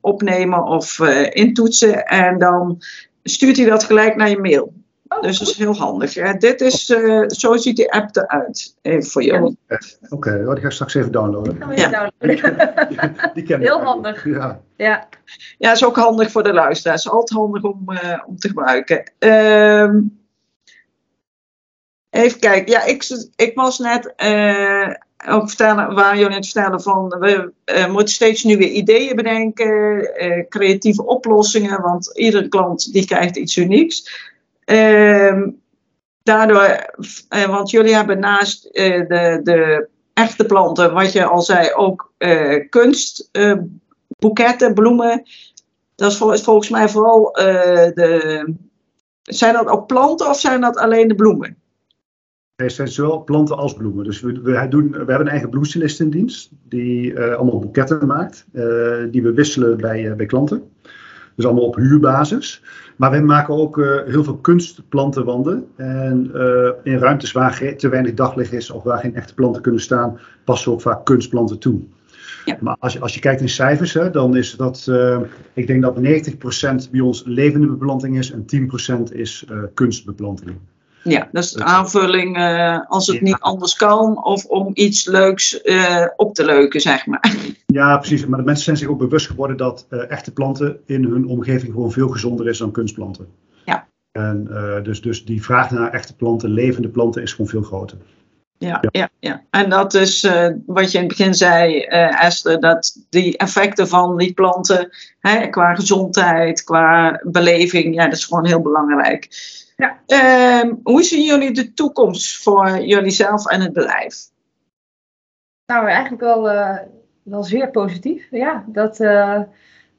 opnemen of intoetsen. En dan stuurt hij dat gelijk naar je mail. Oh, dus dat is heel handig. Ja, dit is, uh, zo ziet die app eruit. Even voor jou. Oké, okay, oh, die ga ik straks even downloaden. Ja. downloaden. die, ken <laughs> heel handig. Ja. Ja. ja, is ook handig voor de luisteraars. Altijd handig om, uh, om te gebruiken. Um, even kijken. Ja, ik, ik was net uh, ook vertellen, waar jullie net vertellen van we uh, moeten steeds nieuwe ideeën bedenken, uh, creatieve oplossingen, want iedere klant die krijgt iets unieks. Ehm, daardoor, uh, want jullie hebben naast de, de echte planten, wat je al zei, ook uh, kunst, boeketten, bloemen. Dat is vol, volgens mij vooral de. Zijn dat ook planten of zijn dat alleen de bloemen? Het zijn zowel planten als bloemen. Dus we, we, doen, we hebben een eigen bloemstylist in dienst, die allemaal boeketten maakt, die we wisselen bij, bij klanten. Dus allemaal op huurbasis. Maar we maken ook heel veel kunstplantenwanden. En in ruimtes waar te weinig daglicht is of waar geen echte planten kunnen staan, passen we ook vaak kunstplanten toe. Ja. Maar als je, als je kijkt in cijfers, hè, dan is dat, ik denk dat 90% bij ons levende beplanting is en 10% is kunstbeplanting. Ja, dat is de aanvulling uh, als het niet anders kan of om iets leuks uh, op te leuken, zeg maar. <laughs> Ja, precies. Maar de mensen zijn zich ook bewust geworden dat uh, echte planten in hun omgeving gewoon veel gezonder is dan kunstplanten. Ja. En dus, dus die vraag naar echte planten, levende planten, is gewoon veel groter. Ja, ja. ja, ja. en dat is wat je in het begin zei, Esther, dat die effecten van die planten, hè, qua gezondheid, qua beleving, ja, dat is gewoon heel belangrijk. Ja. Uh, hoe zien jullie de toekomst voor jullie zelf en het bedrijf? Nou, eigenlijk wel, uh, wel zeer positief. Ja, dat, uh,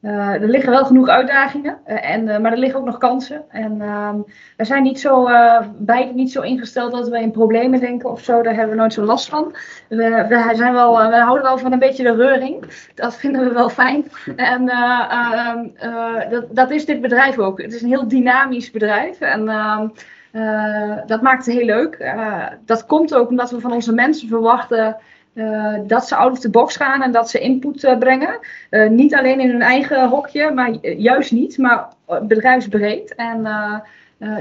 uh, er liggen wel genoeg uitdagingen, uh, en, uh, maar er liggen ook nog kansen. En ehm, we zijn niet zo, beide niet zo ingesteld dat we in problemen denken of zo. Daar hebben we nooit zo last van. We, we, zijn wel, we houden wel van een beetje de reuring. Dat vinden we wel fijn. En ehm, dat, dat is dit bedrijf ook. Het is een heel dynamisch bedrijf. En ehm, dat maakt het heel leuk. dat komt ook omdat we van onze mensen verwachten uh, dat ze out of the box gaan en dat ze input uh, brengen. Uh, niet alleen in hun eigen hokje, maar juist niet, maar bedrijfsbreed. En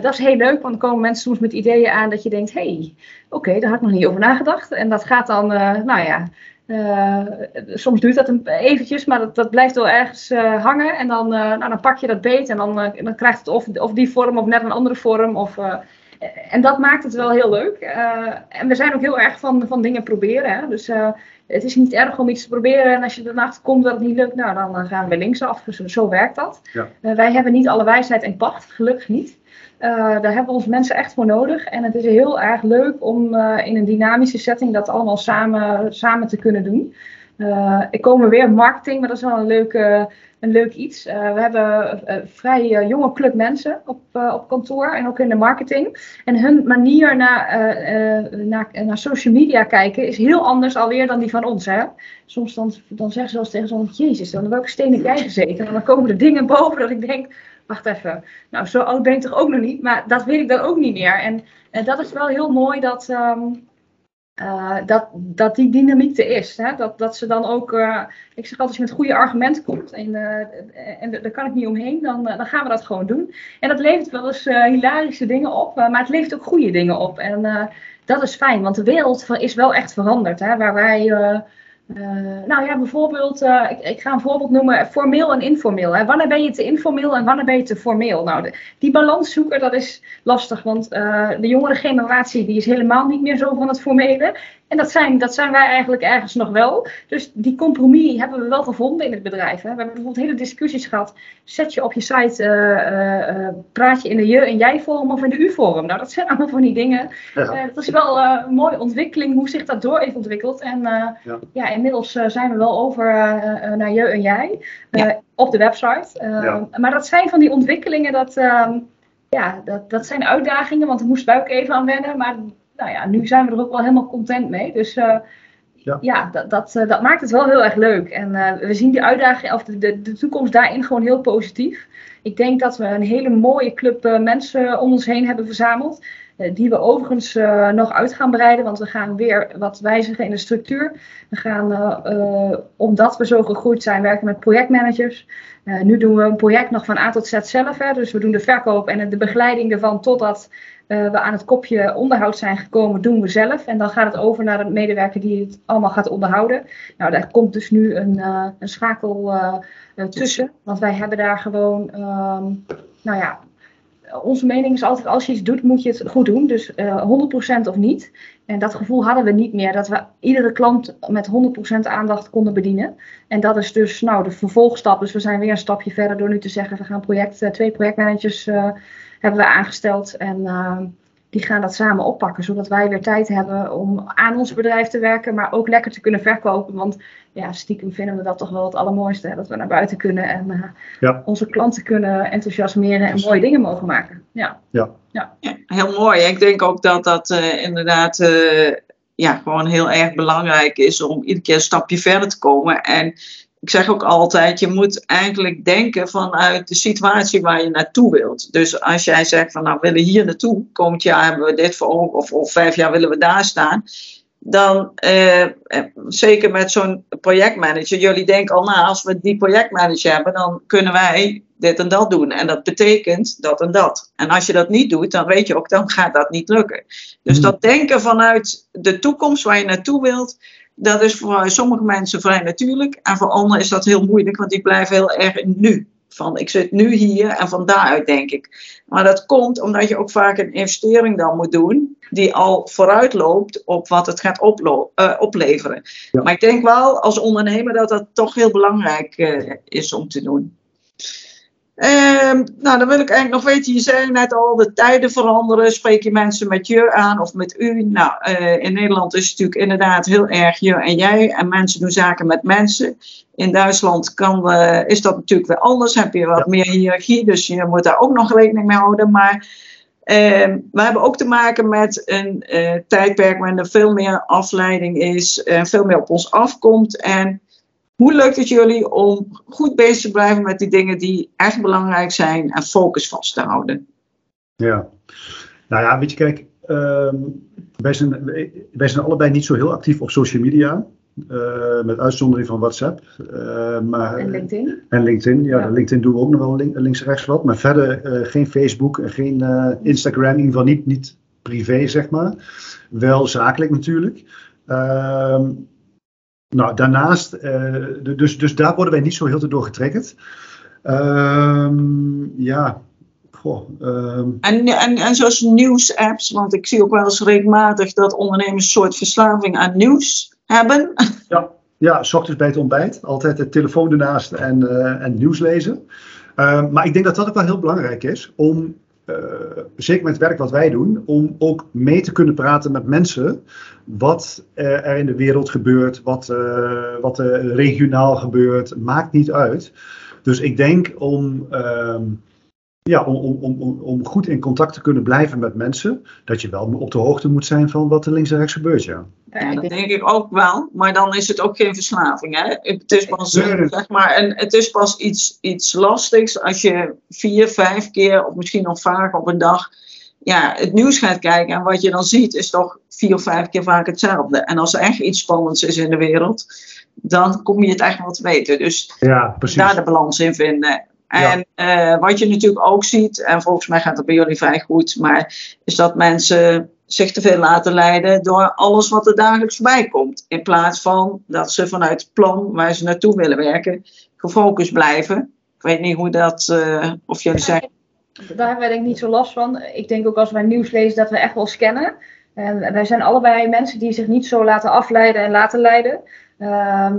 dat is heel leuk, want dan komen mensen soms met ideeën aan dat je denkt: hé, hey, oké, daar had ik nog niet over nagedacht. En dat gaat dan, nou ja. soms duurt dat eventjes, maar dat, dat blijft wel ergens hangen. En dan, nou, dan pak je dat beet en dan, dan krijgt het of, of die vorm of net een andere vorm. Of, en dat maakt het wel heel leuk. Uh, en we zijn ook heel erg van, van dingen proberen. Hè? Dus uh, het is niet erg om iets te proberen. En als je ernaast komt dat het niet lukt, nou, dan gaan we linksaf. Dus zo werkt dat. Ja. Uh, wij hebben niet alle wijsheid en pacht, gelukkig niet. daar hebben we ons mensen echt voor nodig. En het is heel erg leuk om in een dynamische setting dat allemaal samen, samen te kunnen doen. Ik kom weer marketing, maar dat is wel een leuke een leuk iets. Uh, we hebben uh, vrij uh, jonge club mensen op, op kantoor en ook in de marketing. En hun manier naar, naar, naar social media kijken is heel anders alweer dan die van ons. Hè? Soms dan, dan zeggen ze eens tegen zo'n, jezus, dan welke stenen jij gezeten? En dan komen er dingen boven dat ik denk, wacht even, nou zo oud ben ik toch ook nog niet? Maar dat weet ik dan ook niet meer. En, en dat is wel heel mooi dat... Um, uh, dat, dat die dynamiek er is. Hè? Dat, dat ze dan ook, uh, ik zeg altijd, als je met goede argumenten komt en, uh, en daar kan ik niet omheen, dan, dan gaan we dat gewoon doen. En dat levert wel eens hilarische dingen op, maar het levert ook goede dingen op. En dat is fijn, want de wereld is wel echt veranderd. Hè? Waar wij uh, nou ja, bijvoorbeeld, uh, ik, ik, ga een voorbeeld noemen, formeel en informeel. Wanneer ben je te informeel en wanneer ben je te formeel? Nou, die balans zoeken, dat is lastig, want uh, de jongere generatie die is helemaal niet meer zo van het formele. En dat zijn, dat zijn wij eigenlijk ergens nog wel. Dus die compromis hebben we wel gevonden in het bedrijf. Hè. We hebben bijvoorbeeld hele discussies gehad. Zet je op je site, uh, uh, praat je in de je en jij vorm of in de u vorm? Nou, dat zijn <laughs> allemaal van die dingen. Ja. dat is wel een mooie ontwikkeling, hoe zich dat door heeft ontwikkeld. En ja. ja. inmiddels zijn we wel over naar je en jij ja. op de website. Maar dat zijn van die ontwikkelingen, dat, ehm, ja, dat, dat zijn uitdagingen, want daar moesten wij ook even aan wennen. Maar nou ja, nu zijn we er ook wel helemaal content mee. Dus uh, ja, ja dat, dat, uh, dat, maakt het wel heel erg leuk. En uh, we zien die uitdaging, of de, de, de, toekomst daarin gewoon heel positief. Ik denk dat we een hele mooie club mensen om ons heen hebben verzameld. die we overigens nog uit gaan breiden, want we gaan weer wat wijzigen in de structuur. We gaan, omdat we zo gegroeid zijn, werken met projectmanagers. nu doen we een project nog van A tot Z zelf. Hè, dus we doen de verkoop en de begeleiding ervan totdat uh, we aan het kopje onderhoud zijn gekomen, doen we zelf. En dan gaat het over naar een medewerker die het allemaal gaat onderhouden. Nou, daar komt dus nu een, uh, een schakel uh, tussen. Want wij hebben daar gewoon, um, nou ja, onze mening is altijd als je iets doet, moet je het goed doen. Dus 100% of niet. En dat gevoel hadden we niet meer, dat we iedere klant met 100% aandacht konden bedienen. En dat is dus nou, de vervolgstap. Dus we zijn weer een stapje verder door nu te zeggen, we gaan project, twee projectmanagers hebben we aangesteld. En uh, die gaan dat samen oppakken, zodat wij weer tijd hebben om aan ons bedrijf te werken, maar ook lekker te kunnen verkopen. Want ja, stiekem vinden we dat toch wel het allermooiste, hè? dat we naar buiten kunnen en uh, ja. onze klanten kunnen enthousiasmeren en mooie dingen mogen maken. Ja, ja. ja. ja heel mooi. Ik denk ook dat dat uh, inderdaad ja, gewoon heel erg belangrijk is om iedere keer een stapje verder te komen. En ik zeg ook altijd, je moet eigenlijk denken vanuit de situatie waar je naartoe wilt. Dus als jij zegt van nou we willen hier naartoe, komend jaar hebben we dit voor ogen of, of vijf jaar willen we daar staan. Dan eh, eh zeker met zo'n projectmanager, jullie denken al nou als we die projectmanager hebben, dan kunnen wij dit en dat doen. En dat betekent dat en dat. En als je dat niet doet, dan weet je ook, dan gaat dat niet lukken. Dus Hmm. dat denken vanuit de toekomst waar je naartoe wilt, dat is voor sommige mensen vrij natuurlijk. En voor anderen is dat heel moeilijk, want die blijven heel erg in nu. Van ik zit nu hier en van daaruit denk ik. Maar dat komt omdat je ook vaak een investering dan moet doen, die al vooruit loopt op wat het gaat eh, opleveren. Ja. Maar ik denk wel als ondernemer dat dat toch heel belangrijk eh, is om te doen. Ehm, nou, dan wil ik eigenlijk nog weten, je zei net al, de tijden veranderen. Spreek je mensen met je aan of met u? Nou, eh, in Nederland is het natuurlijk inderdaad heel erg je en jij. En mensen doen zaken met mensen. In Duitsland kan, eh, is dat natuurlijk weer anders. Heb je wat meer hiërarchie, dus je moet daar ook nog rekening mee houden. Maar ehm, we hebben ook te maken met een eh, tijdperk waarin er veel meer afleiding is. en veel meer op ons afkomt. En hoe lukt het jullie om goed bezig te blijven met die dingen die echt belangrijk zijn en focus vast te houden? Ja. Nou ja, weet je, kijk, ehm, wij, zijn, wij zijn allebei niet zo heel actief op social media. eh, met uitzondering van WhatsApp. eh, maar, En LinkedIn. En LinkedIn, ja, Ja. LinkedIn doen we ook nog wel link- links en rechts wat. Maar verder eh, geen Facebook en geen eh, Instagram, in ieder geval niet, niet privé, zeg maar. Wel zakelijk natuurlijk. Ehm, nou, daarnaast, eh, dus, dus daar worden wij niet zo heel te door getriggerd. Ehm, ja, goh. ehm, En, en, en zoals nieuwsapps, want ik zie ook wel eens regelmatig dat ondernemers een soort verslaving aan nieuws hebben. <laughs> Ja, ja, s ochtends bij het ontbijt. Altijd de telefoon ernaast en, eh, en nieuws lezen. Eh, maar ik denk dat dat ook wel heel belangrijk is om, zeker met het werk wat wij doen, om ook mee te kunnen praten met mensen wat eh, er in de wereld gebeurt, wat, eh, wat regionaal gebeurt, maakt niet uit. Dus ik denk om, ehm, ja, om, om, om, om- goed in contact te kunnen blijven met mensen, dat je wel op de hoogte moet zijn van wat er links en rechts gebeurt. Ja. Ja, dat denk- ik ook wel, maar dan is het ook geen verslaving. Hè? Het is pas, Nee, nee. zeg maar, en het is pas iets, iets lastigs als je vier, vijf keer of misschien nog vaker op een dag ja, het nieuws gaat kijken. En wat je dan ziet is toch vier of vijf keer vaak hetzelfde. En als er echt iets spannends is in de wereld, dan kom je het echt wel te weten. Dus Ja, precies. daar de balans in vinden. En eh, wat je natuurlijk ook ziet, en volgens mij gaat dat bij jullie vrij goed, maar is dat mensen zich te veel laten leiden door alles wat er dagelijks voorbij komt. In plaats van dat ze vanuit het plan waar ze naartoe willen werken, gefocust blijven. Ik weet niet hoe dat, eh, of jullie zeggen. Daar hebben wij denk ik niet zo last van. Ik denk ook als wij nieuws lezen dat we echt wel scannen. En wij zijn allebei mensen die zich niet zo laten afleiden en laten leiden. Ehm,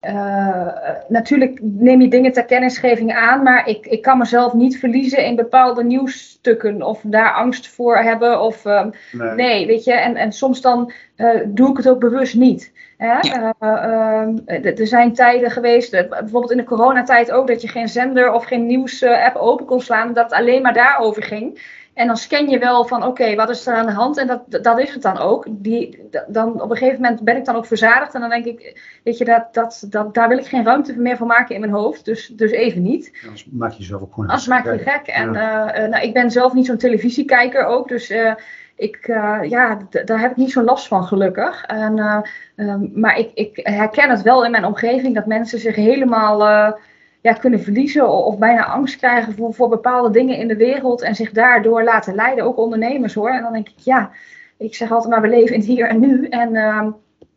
eh, natuurlijk neem je dingen ter kennisgeving aan, maar ik, ik kan mezelf niet verliezen in bepaalde nieuwsstukken of daar angst voor hebben. Of, ehm, Nee. Nee, weet je, en, en soms dan eh, doe ik het ook bewust niet. Hè? Ja. Eh, ehm, er zijn tijden geweest, bijvoorbeeld in de coronatijd ook, dat je geen zender of geen nieuws-app open kon slaan, dat het alleen maar daarover ging. En dan scan je wel van, oké, wat is er aan de hand? En dat, dat is het dan ook. Die, dan, op een gegeven moment ben ik dan ook verzadigd. En dan denk ik, weet je, dat, dat, dat, daar wil ik geen ruimte meer voor maken in mijn hoofd. Dus, dus even niet. Anders maak je jezelf ook gewoon Anders maak je gek. gek. En eh, eh, nou, ik ben zelf niet zo'n televisiekijker ook. Dus eh, ik, ja, daar heb ik niet zo'n last van, gelukkig. En, eh, ehm, maar ik, ik herken het wel in mijn omgeving dat mensen zich helemaal ja, kunnen verliezen. Of bijna angst krijgen voor, voor bepaalde dingen in de wereld. En zich daardoor laten leiden. Ook ondernemers hoor. En dan denk ik, ja, ik zeg altijd maar, we leven in het hier en nu. En ehm,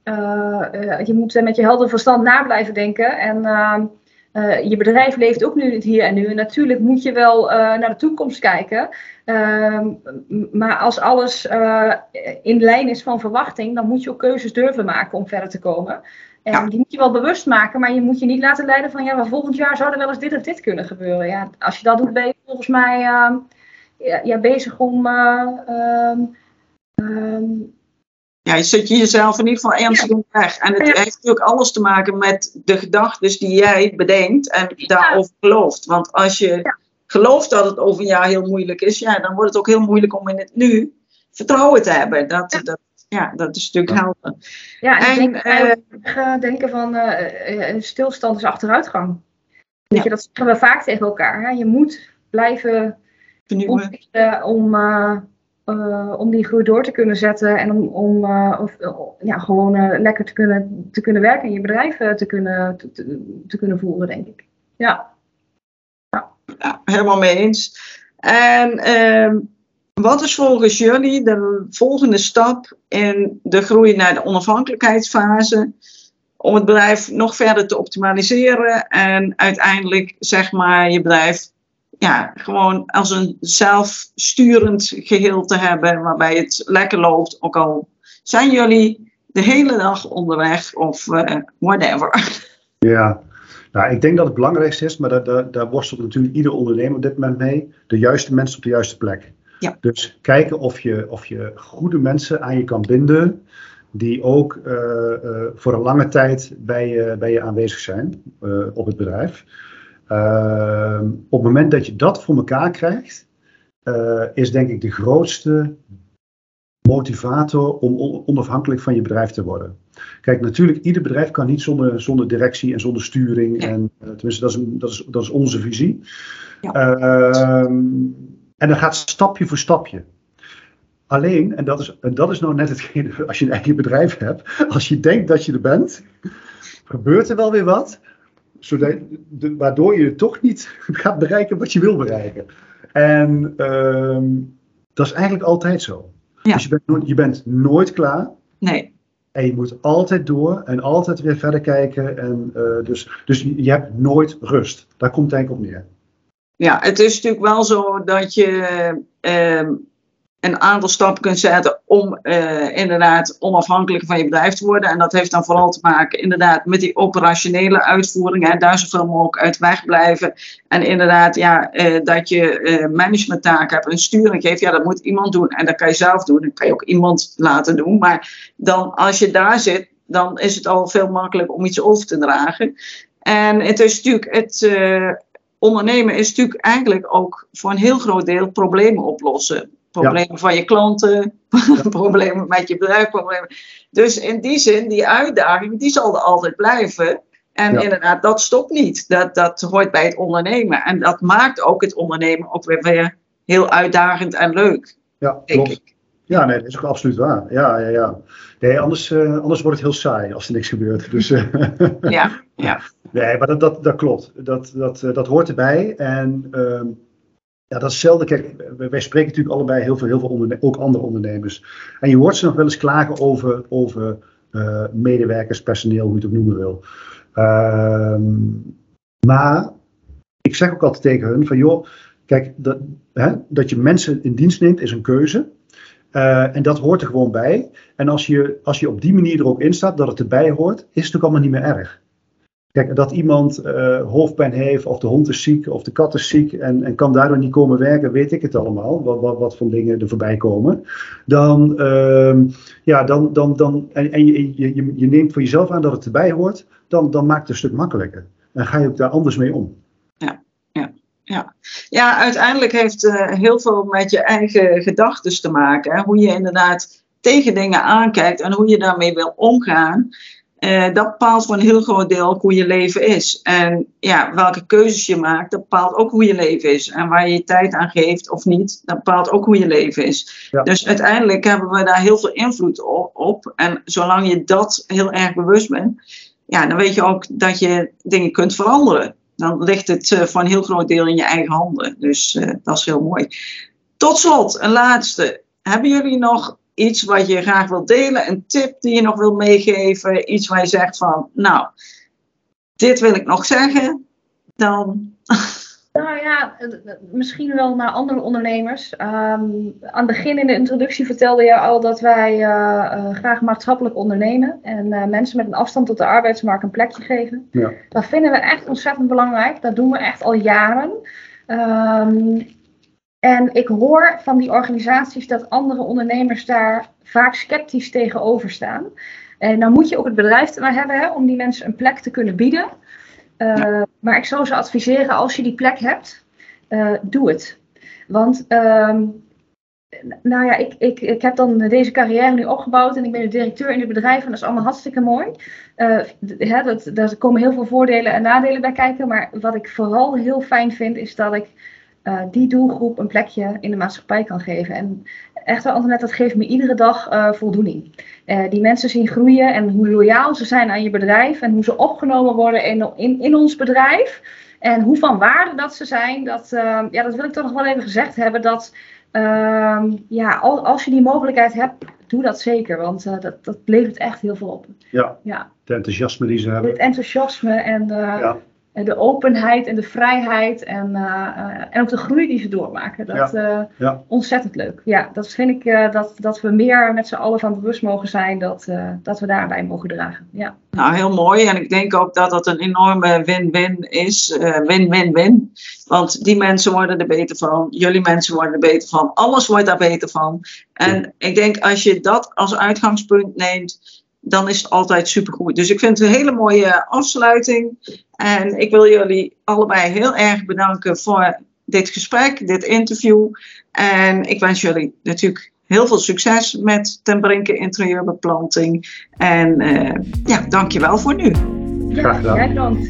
eh, eh, je moet met je helder verstand na blijven denken. En ehm, eh, je bedrijf leeft ook nu in het hier en nu. En natuurlijk moet je wel naar de toekomst kijken. Ehm, maar als alles in lijn is van verwachting, dan moet je ook keuzes durven maken om verder te komen. En Ja. die moet je wel bewust maken, maar je moet je niet laten leiden van ja, maar volgend jaar zou er wel eens dit of dit kunnen gebeuren. Ja, als je dat doet, ben je volgens mij ehm, ja, ja, bezig om. eh, ehm, ehm, Ja, je zet je jezelf in ieder geval ernstig in weg. En het heeft natuurlijk alles te maken met de gedachten die jij bedenkt en daarover gelooft. Want als je gelooft dat het over een jaar heel moeilijk is, ja, dan wordt het ook heel moeilijk om in het nu vertrouwen te hebben. Dat, dat, ja, dat is natuurlijk Ja. helder. Ja, en, En, ik denk, eigenlijk, eh, denken van eh, stilstand is achteruitgang. Weet Ja. je, dat zeggen we vaak tegen elkaar. Hè? Je moet blijven Vernieuwen. ontwikkelen om, eh, eh, om die groei door te kunnen zetten en om, om eh, of, ja, gewoon eh, lekker te kunnen, te kunnen werken en je bedrijf te, kunnen, te, te, te kunnen voeren, denk ik. Ja. Ja, helemaal mee eens. En ehm, wat is volgens jullie de volgende stap in de groei naar de onafhankelijkheidsfase? Om het bedrijf nog verder te optimaliseren en uiteindelijk zeg maar je bedrijf ja, gewoon als een zelfsturend geheel te hebben waarbij het lekker loopt. Ook al zijn jullie de hele dag onderweg of eh, whatever. <laughs> Ja, nou, ik denk dat het belangrijkste is, maar daar, daar, daar worstelt natuurlijk ieder ondernemer op dit moment mee, de juiste mensen op de juiste plek. Ja. Dus kijken of je, of je goede mensen aan je kan binden, die ook eh, eh, voor een lange tijd bij je, bij je aanwezig zijn eh, op het bedrijf. Ehm, op het moment dat je dat voor elkaar krijgt, is denk ik de grootste motivator om on- onafhankelijk van je bedrijf te worden. Kijk, natuurlijk, ieder bedrijf kan niet zonder, zonder directie en zonder sturing. Ja. En, tenminste, dat is, dat, is, dat is onze visie. Ja. En dat gaat stapje voor stapje. Alleen, en dat is, en dat is nou net hetgene, <laughs> als je een eigen bedrijf hebt, als je denkt dat je er bent, gebeurt er wel weer wat, zodat, de, waardoor je toch niet <laughs> gaat bereiken wat je wil bereiken. En ehm, dat is eigenlijk altijd zo. Ja. Dus je bent, nooit- je bent nooit klaar. Nee, En je moet altijd door en altijd weer verder kijken. En, eh, dus, dus je hebt nooit rust. Daar komt het eigenlijk op neer. Ja, het is natuurlijk wel zo dat je ehm, een aantal stappen kunt zetten om eh, inderdaad onafhankelijk van je bedrijf te worden. En dat heeft dan vooral te maken inderdaad met die operationele uitvoering. Hè, daar zoveel mogelijk uit wegblijven. En inderdaad, ja, eh, dat je eh managementtaken hebt en sturing geeft. Ja, dat moet iemand doen. En dat kan je zelf doen. Dat kan je ook iemand laten doen. Maar dan als je daar zit, dan is het al veel makkelijker om iets over te dragen. En het is natuurlijk het... ondernemen is natuurlijk eigenlijk ook voor een heel groot deel problemen oplossen. Problemen van je klanten, <laughs> problemen met je bedrijf. Problemen. Dus in die zin, die uitdaging, die zal er altijd blijven. En Ja. inderdaad, dat stopt niet. Dat, dat hoort bij het ondernemen. En dat maakt ook het ondernemen ook weer, weer heel uitdagend en leuk, Ja, denk klopt. ik. Ja, nee, dat is ook absoluut waar. Ja, ja, ja. Nee, anders, eh, anders wordt het heel saai als er niks gebeurt. <laughs> Dus, eh, Ja, ja. nee, maar dat, dat, dat klopt. Dat, dat, eh, dat hoort erbij. En ehm, ja, dat is hetzelfde. Kijk, wij- spreken natuurlijk allebei heel veel, heel veel ook andere ondernemers. En je hoort ze nog wel eens klagen over, over medewerkers, personeel, hoe je het ook noemen wil. Ehm, maar ik zeg ook altijd tegen hun van joh, kijk, dat, hè, dat je mensen in dienst neemt is een keuze. Eh, en dat hoort er gewoon bij. En als je, als je op die manier er ook in staat, dat het erbij hoort, is het ook allemaal niet meer erg. Kijk, dat iemand eh, hoofdpijn heeft, of de hond is ziek, of de kat is ziek en, en kan daardoor niet komen werken, weet ik het allemaal, wat, wat, wat voor dingen er voorbij komen. Dan, ehm, ja, dan, dan, dan en, en je, je, je, je neemt voor jezelf aan dat het erbij hoort, dan, dan maakt het een stuk makkelijker. Dan ga je ook daar anders mee om. Ja, uiteindelijk heeft uh, heel veel met je eigen gedachten te maken. Hè? Hoe je inderdaad tegen dingen aankijkt en hoe je daarmee wil omgaan. Uh, dat bepaalt voor een heel groot deel hoe je leven is. En ja, welke keuzes je maakt, dat bepaalt ook hoe je leven is. En waar je je tijd aan geeft of niet, dat bepaalt ook hoe je leven is. Ja. Dus uiteindelijk hebben we daar heel veel invloed op. En zolang je dat heel erg bewust bent, ja, dan weet je ook dat je dingen kunt veranderen dan ligt het uh, voor een heel groot deel in je eigen handen. Dus uh, dat is heel mooi. Tot slot, een laatste. Hebben jullie nog iets wat je graag wilt delen? Een tip die je nog wilt meegeven? Iets waar je zegt van, nou, dit wil ik nog zeggen. Dan... <laughs> Nou ja, misschien wel naar andere ondernemers. Um, aan het begin in de introductie vertelde je al dat wij uh, uh, graag maatschappelijk ondernemen en uh, mensen met een afstand tot de arbeidsmarkt een plekje geven. Ja. Dat vinden we echt ontzettend belangrijk. Dat doen we echt al jaren. Um, en ik hoor van die organisaties dat andere ondernemers daar vaak sceptisch tegenover staan. En dan moet je ook het bedrijf ernaar hebben hè, om die mensen een plek te kunnen bieden. Ja. Maar ik zou ze adviseren, als je die plek hebt, uh, doe het. Want um, nou ja, ik, ik, ik heb dan deze carrière nu opgebouwd en ik ben nu directeur in het bedrijf en dat is allemaal hartstikke mooi. Uh, hè, dat, daar komen heel veel voordelen en nadelen bij kijken, maar wat ik vooral heel fijn vind is dat ik die doelgroep een plekje in de maatschappij kan geven. En echt wel, Antoinette, dat geeft me iedere dag uh, voldoening. die mensen zien groeien en hoe loyaal ze zijn aan je bedrijf en hoe ze opgenomen worden in, in, in ons bedrijf. En hoe van waarde dat ze zijn, dat, ja, dat wil ik toch nog wel even gezegd hebben. Dat Ehm, ja, als je die mogelijkheid hebt, doe dat zeker, want dat, dat levert echt heel veel op. Ja, ja. het enthousiasme die ze hebben. Het enthousiasme en ja. En de openheid en de vrijheid en, uh, en ook de groei die ze doormaken. Dat ja. Uh, ontzettend leuk. Ja, dat vind ik uh, dat, dat we meer met z'n allen van bewust mogen zijn dat, dat we daarbij mogen dragen. Ja. Nou, heel mooi. En ik denk ook dat dat een enorme win-win is. Win-win-win. Want die mensen worden er beter van. Jullie mensen worden er beter van. Alles wordt daar beter van. En ik denk als je dat als uitgangspunt neemt dan is het altijd supergoed. Dus ik vind het een hele mooie afsluiting. En ik wil jullie allebei heel erg bedanken voor dit gesprek, dit interview. En ik wens jullie natuurlijk heel veel succes met Ten Brinke interieurbeplanting. En uh, ja, dankjewel voor nu. Graag gedaan. bedankt.